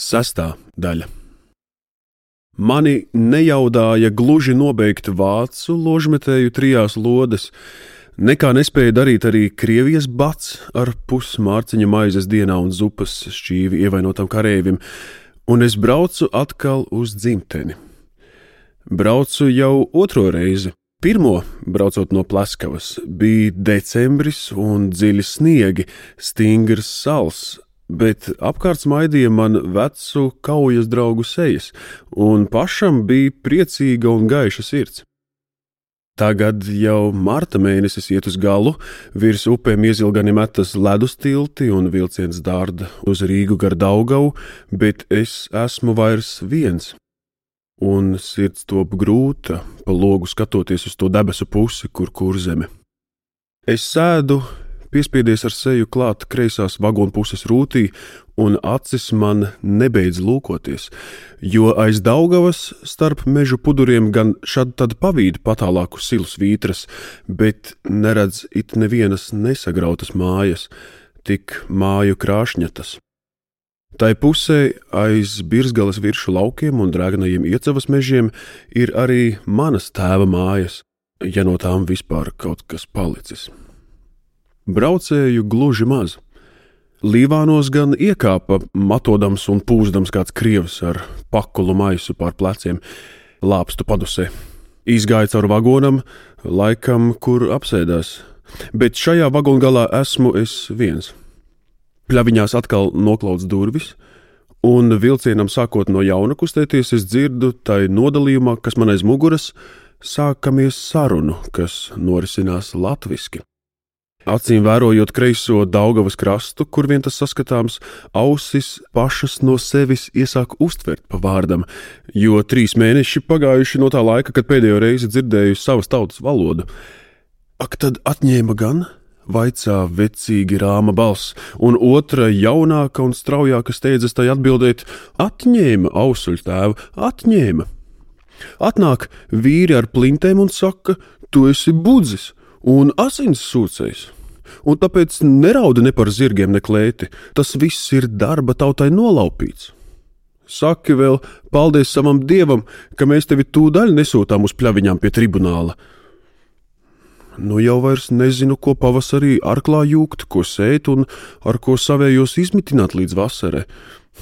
Sestā daļa. Mani nejaudāja gluži nobeigt vācu ložmetēju trijās lodes, nekā nespēja darīt arī Krievijas bats ar pusmārciņa maizes dienā un zupas šķīvi ievainotam kareivim, un es braucu atkal uz dzimteni. Braucu jau otro reizi. Pirmo, braucot no Plaskavas, bija decembris un dziļi sniegi, stingrs sals, bet apkārt smaidīja man vecu kaujas draugu sejas, un pašam bija priecīga un gaiša sirds. Tagad jau marta mēnesis iet uz galu, virs upēm iezilgani metas ledus tilti un vilciens dārda uz Rīgu gar Daugavu, bet es esmu vairs viens. Un sirds top grūta, pa logu skatoties uz to debesu pusi, kur kurzeme. Es sēdu piespiedies ar seju klāt kreisās vagonu puses rūtī, un acis man nebeidz lūkoties, jo aiz Daugavas starp mežu puduriem gan šad tad pavīd patālāku silus vītras, bet neredz it nevienas nesagrautas mājas, tik māju krāšņatas. Tai pusē aiz birzgalas virsmu laukiem un drēgnajiem iecavas mežiem ir arī manas tēva mājas, ja no tām vispār kaut kas palicis. Braucēju gluži maz. Līvānos gan iekāpa matodams un pūzdams kāds krievs ar pakulu maisu pār pleciem, lāpstu padusē. Izgāja cauri vagonam, laikam, kur apsēdās, bet šajā vagongalā esmu es viens. Pļaviņās atkal noklauts durvis, un vilcienam sākot no jauna kustēties, es dzirdu tai nodalījumā, kas man aiz muguras, sākamies sarunu, kas norisinās latviski. Acīm vērojot kreiso Daugavas krastu, kur vien tas saskatāms, ausis pašas no sevis iesāk uztvert pa vārdam, jo trīs mēneši pagājuši no tā laika, kad pēdējo reizi dzirdēju savas tautas valodu. Ak, tad atņēma gan? Vaicā vecīgi rāma balss, un otra jaunāka un straujāka steidzas tai atbildēt: Atņēma ausuļu tēvu, atņēma! Atnāk vīri ar plintēm un saka: Tu esi budzis! un asins sūcējs. Un tāpēc neraudi ne par zirgiem, ne klēti. Tas viss ir darba tautai nolaupīts. Saki vēl, paldies savam dievam, ka mēs tevi tūdaļ nesūtām uz pļaviņām pie tribunāla. Nu jau vairs nezinu, ko pavasarī arklā jūgt, ko sēt un ar ko savējos izmitināt līdz vasarai.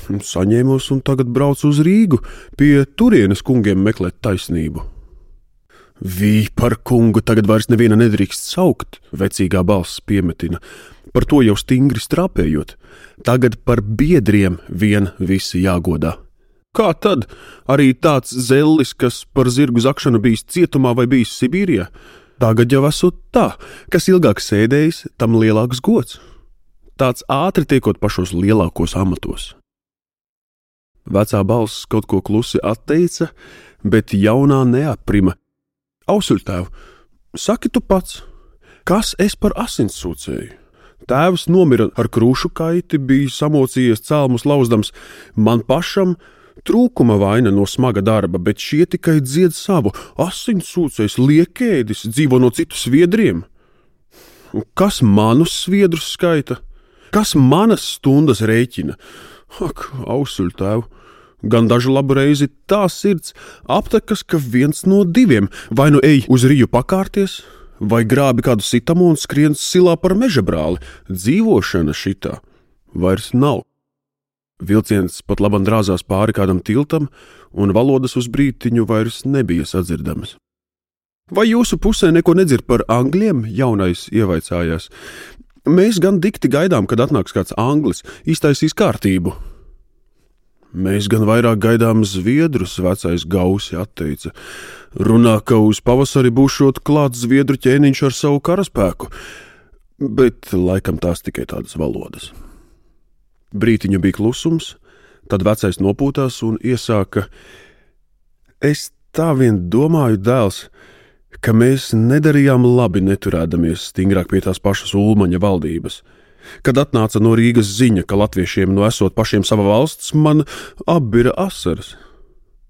Saņēmos un tagad braucu uz Rīgu pie turienes kungiem meklēt taisnību. Vī par kungu tagad vairs neviena nedrīkst saukt, vecīgā balss piemetina, par to jau stingri strāpējot. Tagad par biedriem vien visi jāgodā. Kā tad? Arī tāds zellis, kas par zirgu zakšanu bijis cietumā vai bijis Sibīrijā? Tagad jau esot tā, kas ilgāk sēdējis, tam lielāks gods. Tāds ātri tiekot pašos lielākos amatos. Vecā balss kaut ko klusi atteica, bet jaunā neaprima Ausuļtēv, saki tu pats, kas es par asinsūcēju? Tēvs nomira ar krūšu kaiti, bija samocījies cēlmus lauzdams, man pašam trūkuma vaina no smaga darba, bet šie tikai dzied savu asinsūcējs, liekēdis, dzīvo no citu sviedriem. Kas manus sviedrus skaita? Kas manas stundas rēķina? Ak, ausuļtēv! Gan dažu labu reizi tā sirds aptekas, ka viens no diviem vai nu ej uz rīju pakārties, vai grābi kādu sitamu un skrien silā par meža brāli. Dzīvošana šitā vairs nav. Vilciens pat labam drāzās pāri kādam tiltam, un valodas uz brītiņu vairs nebija sadzirdamas. Vai jūsu pusē neko nedzird par angļiem? jaunais ievaicājās. Mēs gan dikti gaidām, kad atnāks kāds anglis, iztaisīs kārtību, Mēs gan vairāk gaidām zviedrus, vecais gausi atteica. Runā, ka uz pavasari būšot klāts zviedru ķēniņš ar savu karaspēku, bet laikam tās tikai tādas valodas. Brītiņu bija klusums, tad vecais nopūtās un iesāka: Es tā vien domāju, dēls, ka mēs nedarījām labi neturēdamies stingrāk pie tās pašas Ulmaņa valdības. Kad atnāca no Rīgas ziņa, ka latviešiem no esot pašiem sava valsts, man apbira asaras.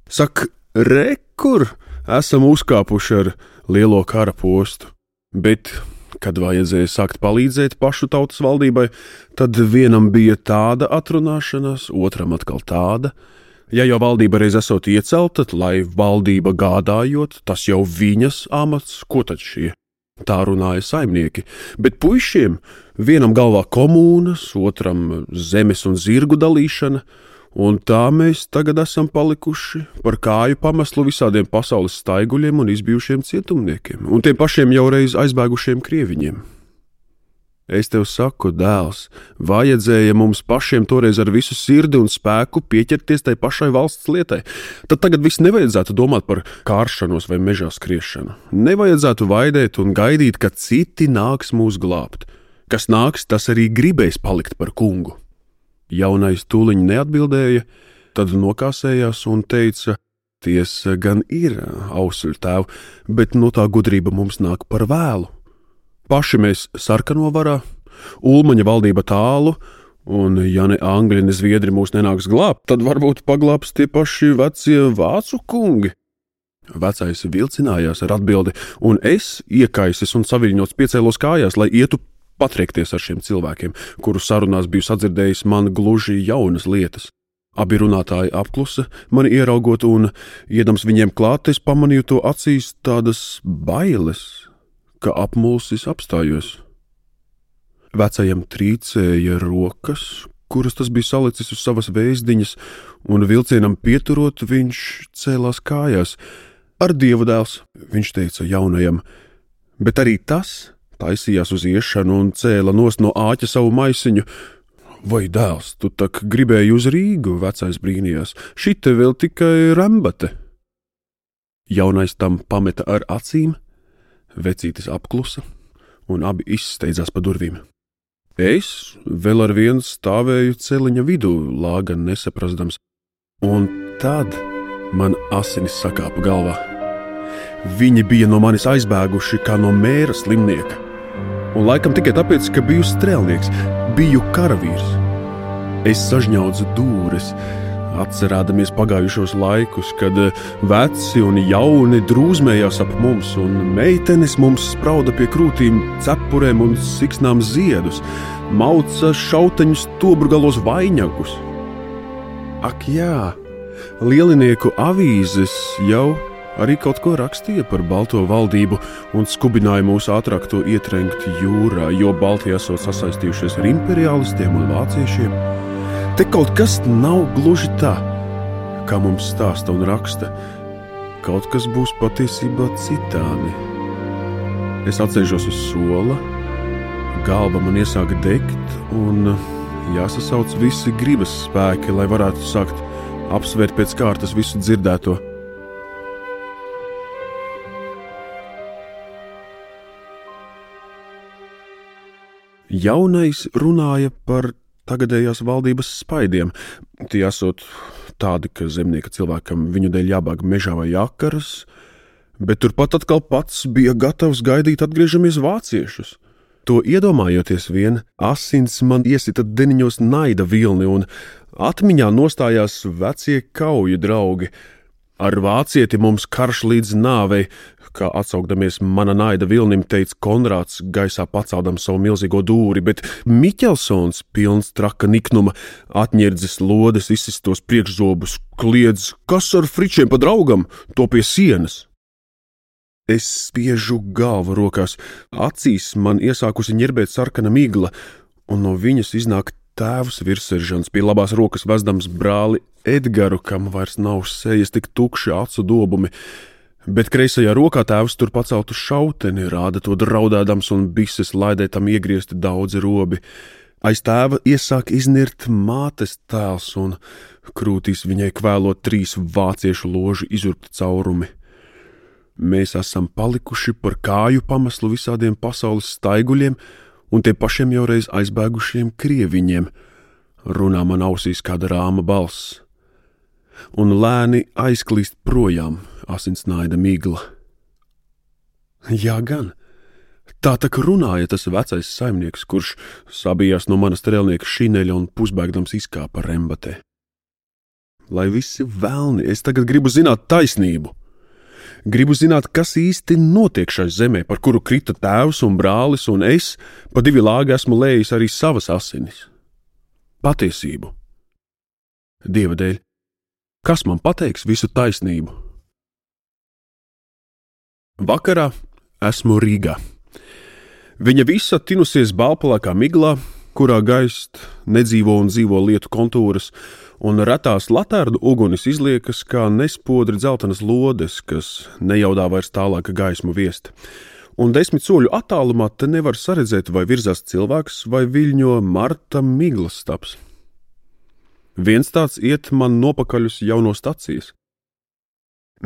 Saka, re, kur esam uzkāpuši ar lielo kara postu, bet Kad vajadzēja sākt palīdzēt pašu tautas valdībai, tad vienam bija tāda atrunāšanās, otram atkal tāda. Ja jau valdība reiz esot iecelta, lai valdība gādājot, tas jau viņas amats, ko tad šie? Tā runāja saimnieki, bet puišiem vienam galvā komūnas, otram zemes un zirgu dalīšana, un tā mēs tagad esam palikuši par kāju pameslu visādiem pasaules staiguļiem un izbijušiem cietumniekiem, un tiem pašiem jau reiz aizbēgušiem krieviņiem. Es tev saku, dēls, vajadzēja mums pašiem toreiz ar visu sirdi un spēku pieķerties tai pašai valsts lietai. Tad tagad viss nevajadzētu domāt par kāršanos vai mežā skriešanu. Nevajadzētu vaidēt un gaidīt, ka citi nāks mūs glābt. Kas nāks, tas arī gribēs palikt par kungu. Jaunais tūliņ neatbildēja, tad nokāsējās un teica: Tiesa gan ir, ausuļ tēv, bet no tā gudrība mums nāk par vēlu. Paši mēs sarkano varā, Ulmaņa valdība tālu, un, ja ne angļi, ne zviedri mūs nenāks glābt, tad varbūt paglābs tie paši vecie vācu kungi. Vecais vilcinājās ar atbildi, un es, iekaisis un saviļņots, piecēlos kājās, lai ietu patriekties ar šiem cilvēkiem, kuru sarunās biju sadzirdējis man gluži jaunas lietas. Abi runātāji apklusa, mani ieraugot, un, iedams viņiem klāt, es pamanīju to acīs tādas bailes, ka apmulsis apstājos. Vecajam trīcēja rokas, kuras tas bija salicis uz savas vēzdiņas, un vilcienam pieturot, viņš cēlās kājās. Ar dievu dēls, viņš teica jaunajam, bet arī tas taisījās uz iešanu un cēla nost no āķa savu maisiņu. Vai dēls, tu tak gribēji uz Rīgu, vecais brīnījās, šī te vēl tikai rembate. Jaunais tam pameta ar acīm, Vecītis apklusa, un abi izsteidzās pa durvīm. Es vēl ar vienu stāvēju celiņa vidū, lāga nesaprastams, un tad man asinis sakāpa galvā. Viņi bija no manis aizbēguši kā no mēra slimnieka, un laikam tikai tāpēc, ka biju strēlnieks, biju karavīrs. Es sažņaudzu dūres, Atcerāmies pagājušos laikus, kad eh, veci un jauni drūzmējās ap mums, un meitenes mums sprauda pie krūtīm, cepurēm un siksnām ziedus, mauca šauteņus tobrgalos vainagus. Ak, jā, lielinieku avīzes jau arī kaut ko rakstīja par Balto valdību un skubināja mūs ātrāk to ietrenkt jūrā, jo Baltijā esot sasaistījušies ar imperialistiem un vāciešiem. Te kaut kas nav gluži tā, kā mums stāsta un raksta. Kaut kas būs patiesībā citādi. Es atceļos uz sola, galva man iesāk degt, un jāsasauc visi gribas spēki, lai varētu sākt apsvērt pēc kārtas visu dzirdēto. Jaunais runāja par tagadējās valdības spaidiem. Tie esot tādi, ka zemnieka cilvēkam viņu dēļ jābāg mežā vai jakaras, bet turpat atkal pats bija gatavs gaidīt atgriežamies vāciešus. To iedomājoties vien, asins man iesita deniņos naida vilni, un atmiņā nostājās vecie kauju draugi. Ar vācieti mums karš līdz nāvei, kā atsaukdamies mana naida vilnim, teica Konrāds, gaisā paceldams savu milzīgo dūri, bet Miķelsons, pilns traka niknuma, atņirdzis lodes, izsistos priekšzobus, kliedz, kas ar fričiem pa draugam, to pie sienas. Es spiežu galvu rokās, acīs man iesākusi ņerbēt sarkana migla, un no viņas iznāk tēvs virsmežants pie labās rokas vezdams brāli Edgars, kam vairs nav sejas tik tukši acu dobumi bet kreisajā rokā tēvs tur paceltu šauteni, rāda to draudēdams un bises laidē tam iegriezti daudzi robi. Aiz tēva iesāk iznirt mātes tēls, un krūtīs viņai kvēlot trīs vāciešu ložu izurpti caurumi. Mēs esam palikuši par kāju pameslu visādiem pasaules staiguļiem un tiem pašiem jau reiz aizbēgušiem krieviņiem, runā man ausīs kāda rāma balss, un lēni aizklīst projām asinsnaida migla. Jā, gan. Tā tā kā runāja tas vecais saimnieks, kurš sabijās no manas strēlnieka šineļa un pusbēgdams izkāpa rembatē. Lai visi vēlni, es tagad gribu zināt taisnību. Gribu zināt, kas īsti notiek šai zemē, par kuru krita tēvs un brālis, un es pa divi lāgi esmu lējis arī savas asinis. Patiesību. Dieva dēļ, kas man pateiks visu taisnību? Vakarā esmu Rīgā. Viņa visa tinusies balpalākā miglā, kurā gaist nedzīvo un dzīvo lietu kontūras, un retās latārdu ugunis izliekas kā nespodri dzeltenas lodes, kas nejaudā vairs tālāk gaismu viest. Un desmit soļu attālumā te nevar saredzēt, vai virzās cilvēks vai viļņo Marta Miglas stāps. Viens tāds iet man nopakaļus jau no stacijas.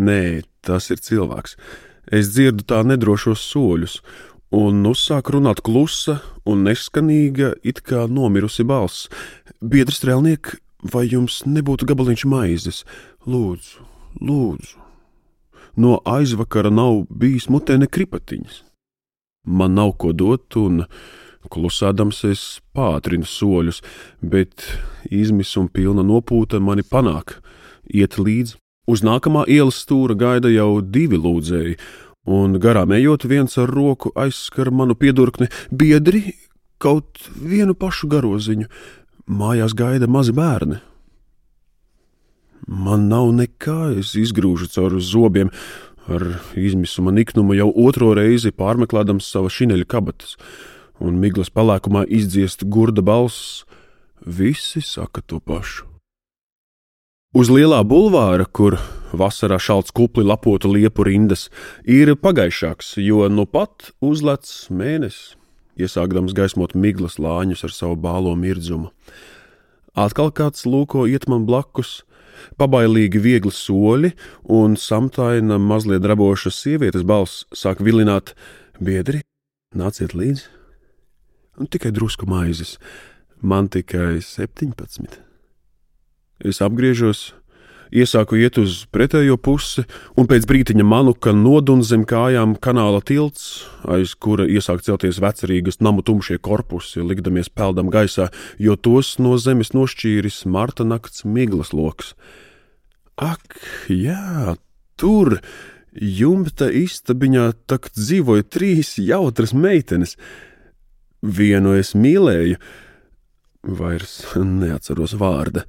Nē, tas ir cilvēks. Es dzirdu tā nedrošos soļus, un uzsāk runāt klusa un neskanīga, it kā nomirusi balss. Biedrs strēlniek, vai jums nebūtu gabaliņš maizes? Lūdzu, lūdzu. No aizvakara nav bijis mutē ne kripatiņas. Man nav ko dot, un klusādams es pātrinu soļus, bet izmisuma pilna nopūta mani panāk, iet līdzi. Uz nākamā ielas stūra gaida jau divi lūdzēji, un garām ejot, viens ar roku aizskar manu piedurkni biedri kaut vienu pašu garoziņu, mājās gaida mazi bērni. Man nav nekā, es izgrūžu caur zobiem, ar izmisuma niknumu jau otro reizi pārmeklējams savas šineļa kabatas, un miglas palēkumā izdziest gurda balss. Visi saka to pašu. Uz lielā bulvāra, kur vasarā šalts kupli lapotu liepu rindas, ir pagaišāks, jo nu pat uzlec mēnesis, iesākdams gaismot miglas lāņus ar savu bālo mirdzumu. Atkal kāds lūko iet man blakus, pabailīgi viegli soļi, un samtaina mazliet draboša sievietes balss sāk vilināt: Biedri, nāciet līdzi! Un tikai drusku maizes, man tikai septiņpadsmit. Es apgriežos, iesāku iet uz pretējo pusi, un pēc brīdiņa manu, ka nodun zem kājām kanāla tilts, aiz kura iesāk celties vecerīgas namu tumšie korpusi, likdamies peldam gaisā, jo tos no zemes nošķīris marta nakts miglas loks. Ak, jā, tur! Jumta istabiņā tak dzīvoja trīs jautras meitenes. Vienu es mīlēju, vairs neatceros vārdu.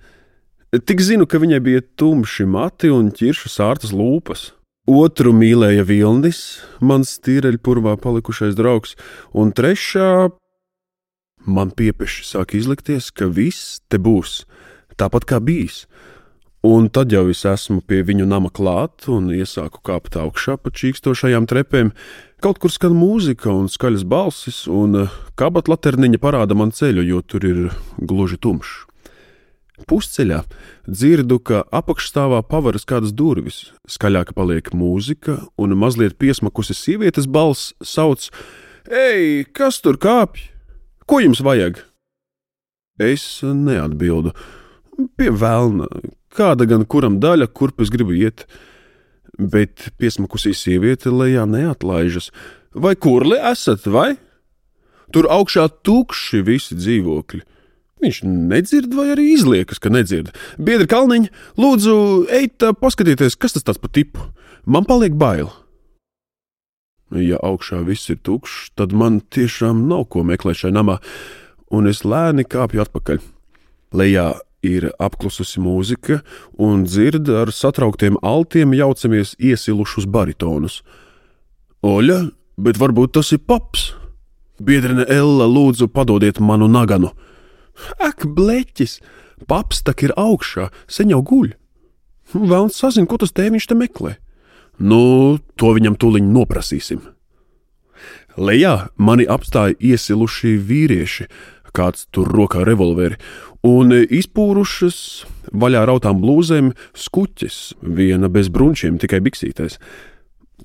Tik zinu, ka viņai bija tumši mati un ķiršu sārtas lūpas. Otru mīlēja Vilnis, mans tīreļpurvā palikušais draugs, un trešā man piepeši sāk izlikties, ka viss te būs tāpat kā bijis. Un tad jau es esmu pie viņu nama klāt un iesāku kāpt augšā pa čīkstošajām trepēm. Kaut kur skan mūzika un skaļas balsis, un kabatlaterniņa parāda man ceļu, jo tur ir gluži tumšs. Pusceļā dzirdu, ka apakšstāvā pavaras kādas durvis, skaļāka paliek mūzika, un mazliet piesmakusi sievietes balss sauc: Ei, kas tur kāpj? Ko jums vajag? Es neatbildu. Pie vēlna, kāda gan kuram daļa, kurp es gribu iet, bet piesmakusī sieviete lejā neatlaižas. Vai kurli esat, vai? Tur augšā tukši visi dzīvokļi. Viņš nedzird, vai arī izliekas, ka nedzird. Biedri Kalniņš, lūdzu, ejiet, paskatieties, kas tas par tipu. Man paliek bail. Ja augšā viss ir tukšs, tad man tiešām nav ko meklēt šajā namā, un es lēni kāpju atpakaļ. Lejā ir apklususi mūzika, un dzird ar satrauktiem altiem jaucamies iesilušus baritonus. Oļa, bet varbūt tas ir paps? Biedrene Ella, lūdzu, padodiet manu naganu! Ak, bleķis! Paps tak ir augšā, sen jau guļ. Vēlams sazina, ko tas tēviņš te meklē. Nu, to viņam tūliņ noprasīsim. Lejā mani apstāja iesiluši vīrieši, kāds tur rokā revolveri, un izpūrušas vaļā rautām blūzēm skuķis, viena bez brunčiem, tikai biksītēs.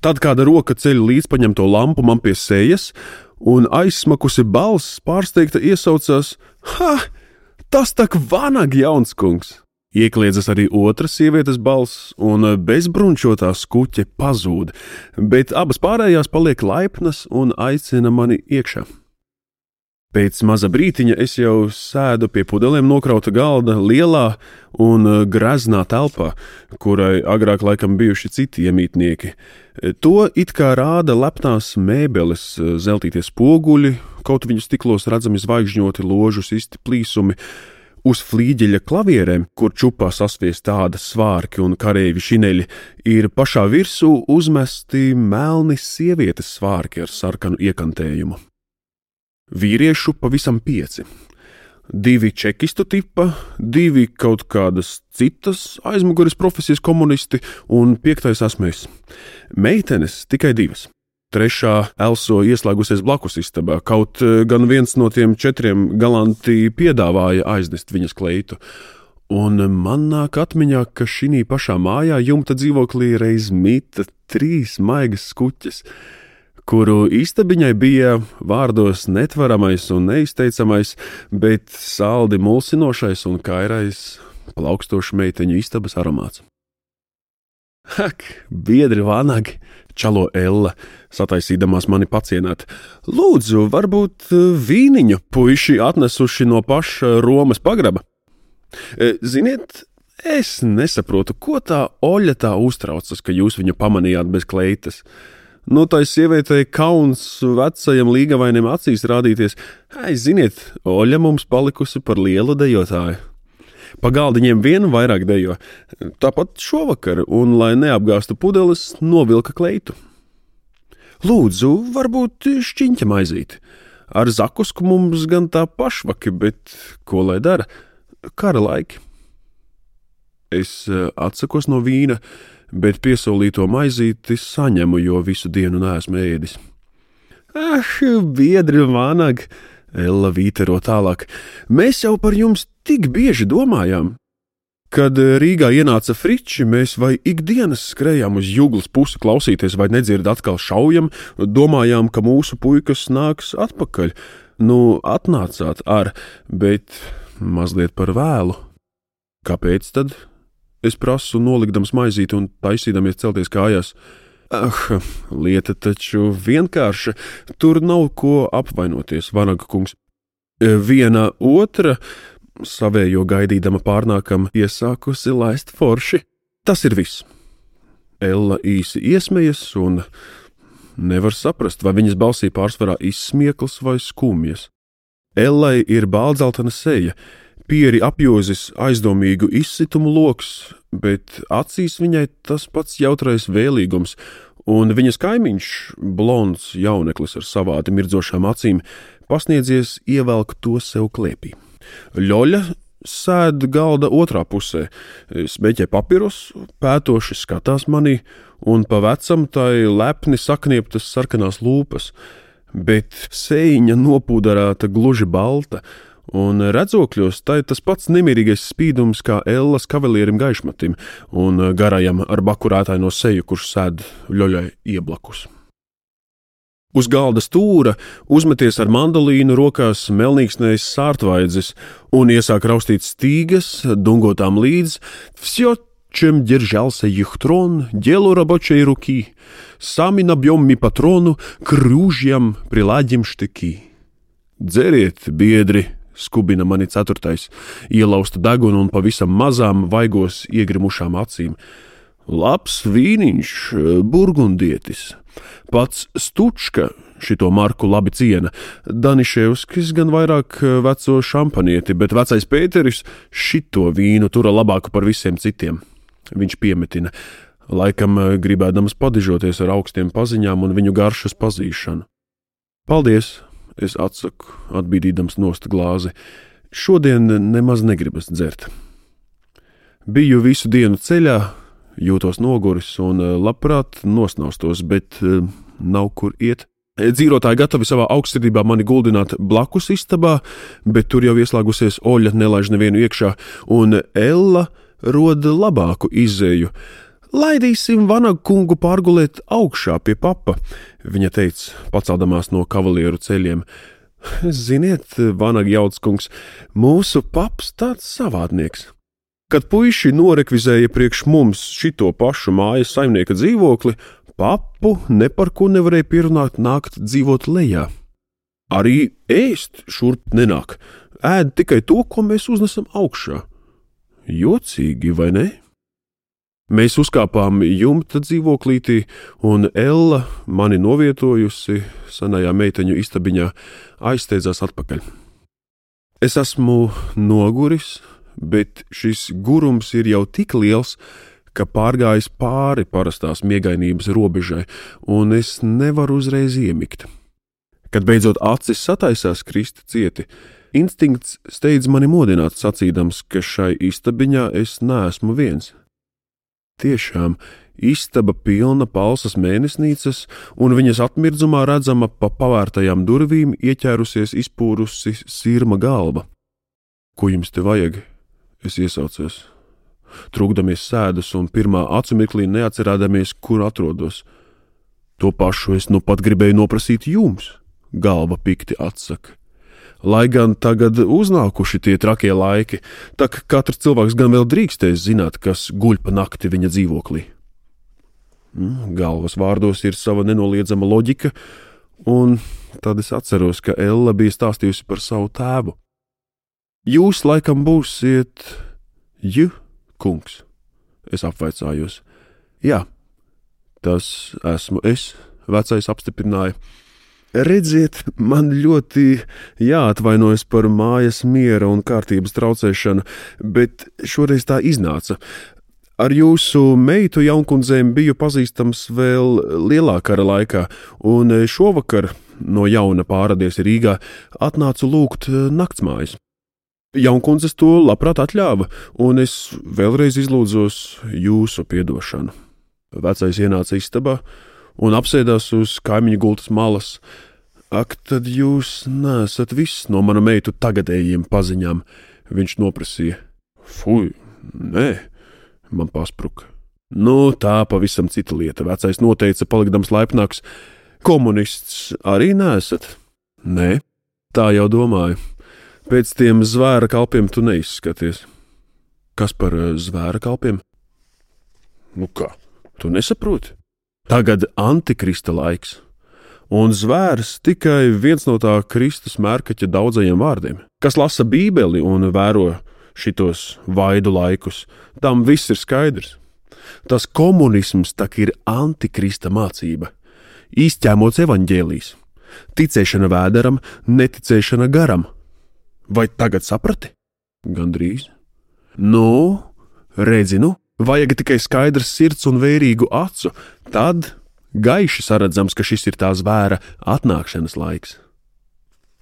Tad kāda roka ceļ līdz paņemto lampu man pie sejas, un aizsmakusi balss pārsteigta iesaucās: Ha! Tas tak vanag jauns kungs! Iekliedzas arī otras sievietes balss, un bezbrunčotā skuķe pazūd, bet abas pārējās paliek laipnas un aicina mani iekšā. Pēc maza brītiņa es jau sēdu pie pudelēm nokrauta galda lielā un uh, greznā telpā, kurai agrāk laikam bijuši citi iemītnieki. To it kā rāda lepnās mēbeles, uh, zeltītie spoguļi, kaut viņu stiklos redzami zvaigžņoti ložu sisti plīsumi. Uz flīģeļa klavierēm, kur čupā sasviest tādas svārki un kareivi šineļi, ir pašā virsū uzmesti melni sievietes svārki ar sarkanu iekantējumu vīriešu pavisam pieci. Divi čekistu tipa, divi kaut kādas citas aizmugures profesijas komunisti un piektais esmu es. Meitenes tikai divas. Trešā Elso ieslēgusies blakus istabā, kaut eh, gan viens no tiem četriem galanti piedāvāja aiznest viņas kleitu. Un man nāk atmiņā, ka šī pašā mājā jumta dzīvoklī reiz mīta trīs maigas skuķes kuru istabiņai bija vārdos netvaramais un neizteicamais, bet saldi mulsinošais un kairais plaukstošu meiteņu istabas aromāts. Ak, biedri vanagi, čalo Ella, sataisīdamās mani pacienāt. Lūdzu, varbūt eh, vīniņu puiši atnesuši no paša Romas pagraba. Eh, ziniet, es nesaprotu, ko tā Oļa tā uztraucas, ka jūs viņu pamanījāt bez kleitas. Nu, tai sievietei kauns vecajam līgavainam acīs rādīties, ai, ziniet, Oļa mums palikusi par lielu dejotāju. Pagaldiņiem vienu vairāk dejo, tāpat šovakar, un, lai neapgāstu pudeles, novilka kleitu. Lūdzu, varbūt šķiņķa maizīt. Ar zakusku mums gan tā pašvaki, bet ko lai dara? Kara laiki. Es eh, atsakos no vīna, bet piesolīto maizīti saņemu, jo visu dienu neesmu ēdis. Ah, biedri, vanag! Ella vītero tālāk. Mēs jau par jums tik bieži domājām. Kad Rīgā ienāca friči, mēs vai ikdienas skrējām uz jūglas pusi klausīties, vai nedzird atkal šaujam, domājām, ka mūsu puikas nāks atpakaļ. Nu, atnācāt ar, bet mazliet par vēlu. Kāpēc tad? Es prasu, nolikdams maizīti un taisīdamies celties kājās. Ah, lieta taču vienkārša. Tur nav ko apvainoties, Vanaga kungs. Viena otra, savējo gaidīdama pārnākam, iesākusi laist forši. Tas ir viss. Ella īsi iesmējas un nevar saprast, vai viņas balsī pārsvarā izsmieklis vai skumjas. Ellai ir bālzeltana seja, pieri apjozis aizdomīgu izsitumu lokus, bet acīs viņai tas pats jautrais vēlīgums, un viņas kaimiņš, blonds jauneklis ar savādi mirdzošām acīm, pasniedzies ievelk to sev klēpī. Ļoļa sēd galda otrā pusē, smēķē papīrus, pētoši skatās manī, un pa vecam tai lepni saknieptas sarkanās lūpas, bet sēņa nopūdarāta gluži balta, un redzokļos tā ir tas pats nemierīgais spīdums kā Ellas kavalierim gaišmatim un garajam ar bakurētāju no seju, kurš sēd ļoļai ieblakus. Uz galda stūra uzmeties ar mandolīnu rokās melnīgsnējs sārtvaidzis un iesāk raustīt stīgas, dungotām līdz Всё, чем держался их трон, дело рабочей руки. Сами набьем ми патрону, к ружьям приладим штыки. Dzeriet, biedri, skubina mani ceturtais, ielausta deguna un pavisam mazām, vaigos iegrimušām acīm. Labs vīniņš, burgundietis. Pats Stučka šito marku labi ciena. Daniševskis gan vairāk veco šampanieti, bet vecais Pēteris šito vīnu tura labāku par visiem citiem. Viņš piemetina, laikam gribēdams padižoties ar augstiem paziņām un viņu garšas pazīšanu. Paldies! Es atsaku, atbīdīdams nost glāzi. Šodien nemaz negribas dzert. Biju visu dienu ceļā, jūtos noguris un eh, labprāt nosnaustos, bet eh, nav kur iet. Dzīvotāji gatavi savā augstsirdībā mani guldināt blakus istabā, bet tur jau ieslēgusies Oļa, nelaiž nevienu iekšā, un Ella roda labāku izēju. Laidīsim vanagu kungu pārgulēt augšā pie papa, viņa teica, paceldamās no kavalieru ceļiem. Ziniet, vanaga jautskungs, mūsu paps tāds savādnieks. Kad puiši norekvizēja priekš mums šito pašu mājas saimnieka dzīvokli, papu ne par ko nevarēja pierunāt nākt dzīvot lejā. Arī ēst šurp nenāk. Ēd tikai to, ko mēs uznesam augšā. Jocīgi, vai ne? Mēs uzkāpām jumta dzīvoklītī, un Ella, mani novietojusi senajā meiteņu istabiņā, aizsteidzās atpakaļ. Es esmu noguris, bet šis gurums ir jau tik liels, ka pārgājis pāri parastās miegainības robežai, un es nevaru uzreiz iemigt. Kad beidzot acis sataisās kristi cieti, instinkts steidz mani modināt, sacīdams, ka šai istabiņā es neesmu viens. Tiešām istaba pilna palsas mēnesnīcas, un viņas atmirdzumā redzama pa pavērtajām durvīm ieķērusies izpūrusi sirma galva. Ko jums te vajag? Es iesaucos. Trūkdamies sēdas un pirmā acu mirklī neatcerēdamies, kur atrodos. To pašu es nu pat gribēju noprasīt jums, galva pikti atsaka. Lai gan tagad uznākuši tie trakie laiki, tak katrs cilvēks gan vēl drīkstēs zināt, kas guļ pa nakti viņa dzīvoklī. Mm, galvas vārdos ir sava nenoliedzama loģika, un tad es atceros, ka Ella bija stāstījusi par savu tēvu. Jūs laikam būsiet J. kungs, es apvaicājos. Jā, tas esmu es, vecais apstiprināja. Redziet, man ļoti jāatvainojas par mājas miera un kārtības traucēšanu, bet šoreiz tā iznāca. Ar jūsu meitu jaunkundzēm biju pazīstams vēl lielākā laikā, un šovakar, no jauna pārādies Rīgā, atnācu lūgt naktsmājas. Jaunkundzes to labprāt atļāva, un es vēlreiz izlūdzos jūsu piedošanu. Vecais ienāca istabā, un apsēdās uz kaimiņu gultas malas. Ak, tad jūs nesat viss no manu meitu tagadējiem paziņām, viņš noprasīja. Fui, nē, man paspruka. Nu, tā pavisam cita lieta. Vecais noteica, palikdams laipnāks, komunists arī nesat. Nē, tā jau domāju. Pēc tiem zvēra kalpiem tu neizskaties. Kas par eh, zvēra kalpiem? Nu kā, tu nesaproti? Tagad antikrista laiks, un zvērs tikai viens no tā Kristus mērkaķa daudzajiem vārdiem. Kas lasa Bībeli un vēro šitos vaidu laikus, tam viss ir skaidrs. Tas komunisms tak ir antikrista mācība, izķēmots evaņģēlijs, ticēšana vēderam, neticēšana garam. Vai tagad saprati? Gandrīz. Nu, redzi, nu, Vajag tikai skaidrs sirds un vērīgu acu, tad gaiši saredzams, ka šis ir tā zvēra atnākšanas laiks.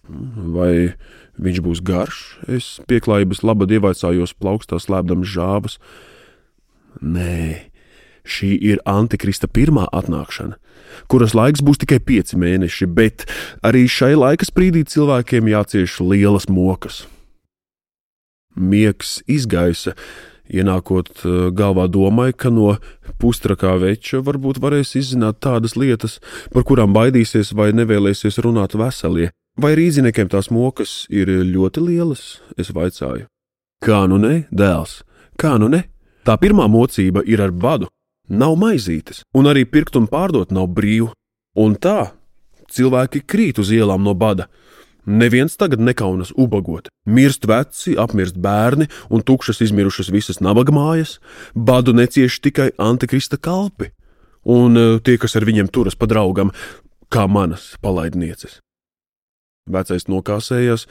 Vai viņš būs garš? Es pieklājības labad ievaicājos plaukstā slēpdams žābas. Nē, šī ir antikrista pirmā atnākšana, kuras laiks būs tikai pieci mēneši, bet arī šai laika sprīdī cilvēkiem jācieš lielas mokas. Miegs izgaisa, Ienākot eh, galvā domai, ka no pustrakā veča varbūt varēs izzināt tādas lietas, par kurām baidīsies vai nevēlēsies runāt veselie. Vai rīziniekiem tās mokas ir ļoti lielas? Es vaicāju. Kā nu ne, dēls? Kā nu ne? Tā pirmā mocība ir ar badu, nav maizītes, un arī pirkt un pārdot nav brīvu. Un tā cilvēki krīt uz ielām no bada, Neviens tagad nekaunas ubagot. Mirst veci, apmirst bērni un tukšas izmirušas visas nabaga mājas, badu necieš tikai antikrista kalpi, un uh, tie, kas ar viņiem turas pa draugam, kā manas palaidnieces. Vecais nokāsējās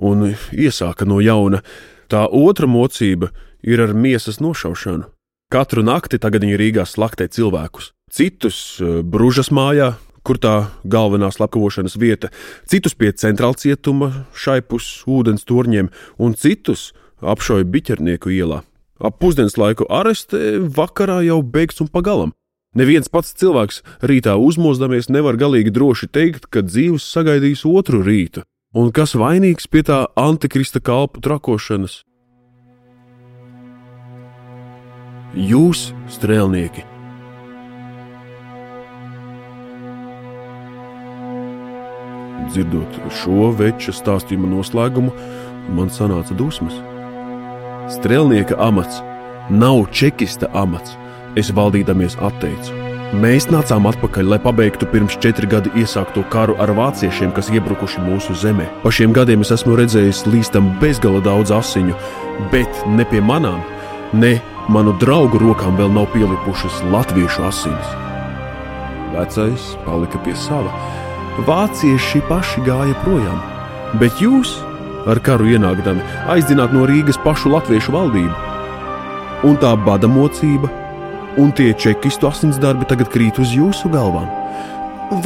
un iesāka no jauna. Tā otra mocība ir ar miesas nošaušanu. Katru nakti tagad viņi Rīgā slaktē cilvēkus, citus uh, bružas mājā, kur tā galvenā slepkavošanas vieta, citus pie centrāla cietuma, šaipus ūdens torņiem un citus apšauja biķernieku ielā. Ap pusdienas laiku arestē, vakarā jau beigts un pagalam. Neviens pats cilvēks rītā uzmosdamies nevar galīgi droši teikt, ka dzīves sagaidīs otru rītu, un kas vainīgs pie tā antikrista kalpu trakošanas. Jūs, strēlnieki, Dzirdot šo veča stāstījuma noslēgumu, man sanāca dusmas. Strēlnieka amats nav čekista amats, es valdīdamies atteicu. Mēs nācām atpakaļ, lai pabeigtu pirms četri gadi iesākto karu ar vāciešiem, kas iebrukuši mūsu zemē. Pa šiem gadiem es esmu redzējis līstam bezgala daudz asiņu, bet ne pie manām, ne manu draugu rokām vēl nav pielipušas latviešu asinis. Vecais palika pie sava. Vācieši paši gāja projām, bet jūs, ar karu ienākdami, aizdzināt no Rīgas pašu latviešu valdību. Un tā bada mocība un tie čekistu asinsdarbi tagad krīt uz jūsu galvām.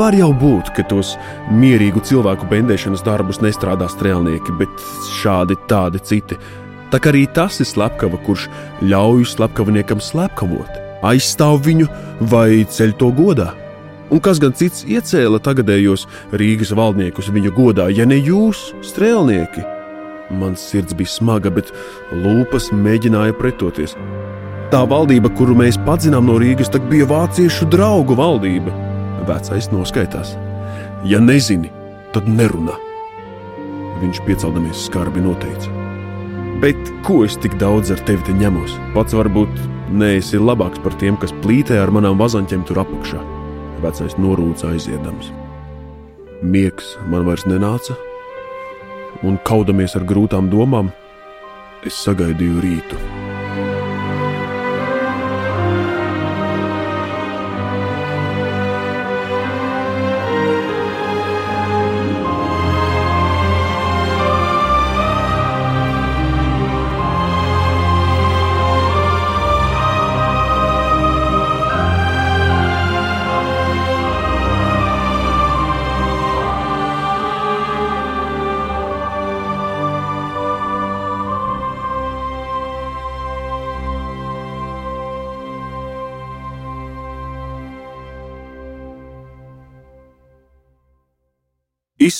Var jau būt, ka tos mierīgu cilvēku bendēšanas darbus nestrādā strēlnieki, bet šādi tādi citi. Tā kā arī tas ir slepkava, kurš ļauj slepkavniekam slepkavot, aizstāv viņu vai ceļ to godā. Un kas gan cits iecēla tagadējos Rīgas valdniekus viņu godā, ja ne jūs, strēlnieki? Mans sirds bija smaga, bet lūpas mēģināja pretoties. Tā valdība, kuru mēs padzinām no Rīgas, bija vāciešu draugu valdība. Vecais noskaitās. Ja nezini, tad nerunā. Viņš pieceldamies skarbi noteica. Bet ko es tik daudz ar tevi te ņemos? Pats varbūt neesi labāks par tiem, kas plītē ar manām vazaņķiem tur apakšā. Vecais norūca aiziedams. Miegs man vairs nenāca, un kaudamies ar grūtām domām, es sagaidīju rītu.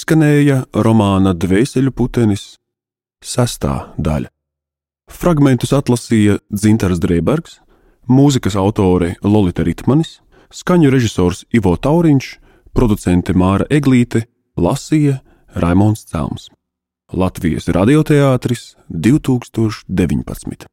Izskanēja romāna Dvēseļu putenis, sestā daļa. Fragmentus atlasīja Dzintars Drēbergs, mūzikas autore Lolita Ritmanis, skaņu režisors Ivo Tauriņš, producente Māra Eglīte, lasīja Raimons Celms. Latvijas radioteātris 2019.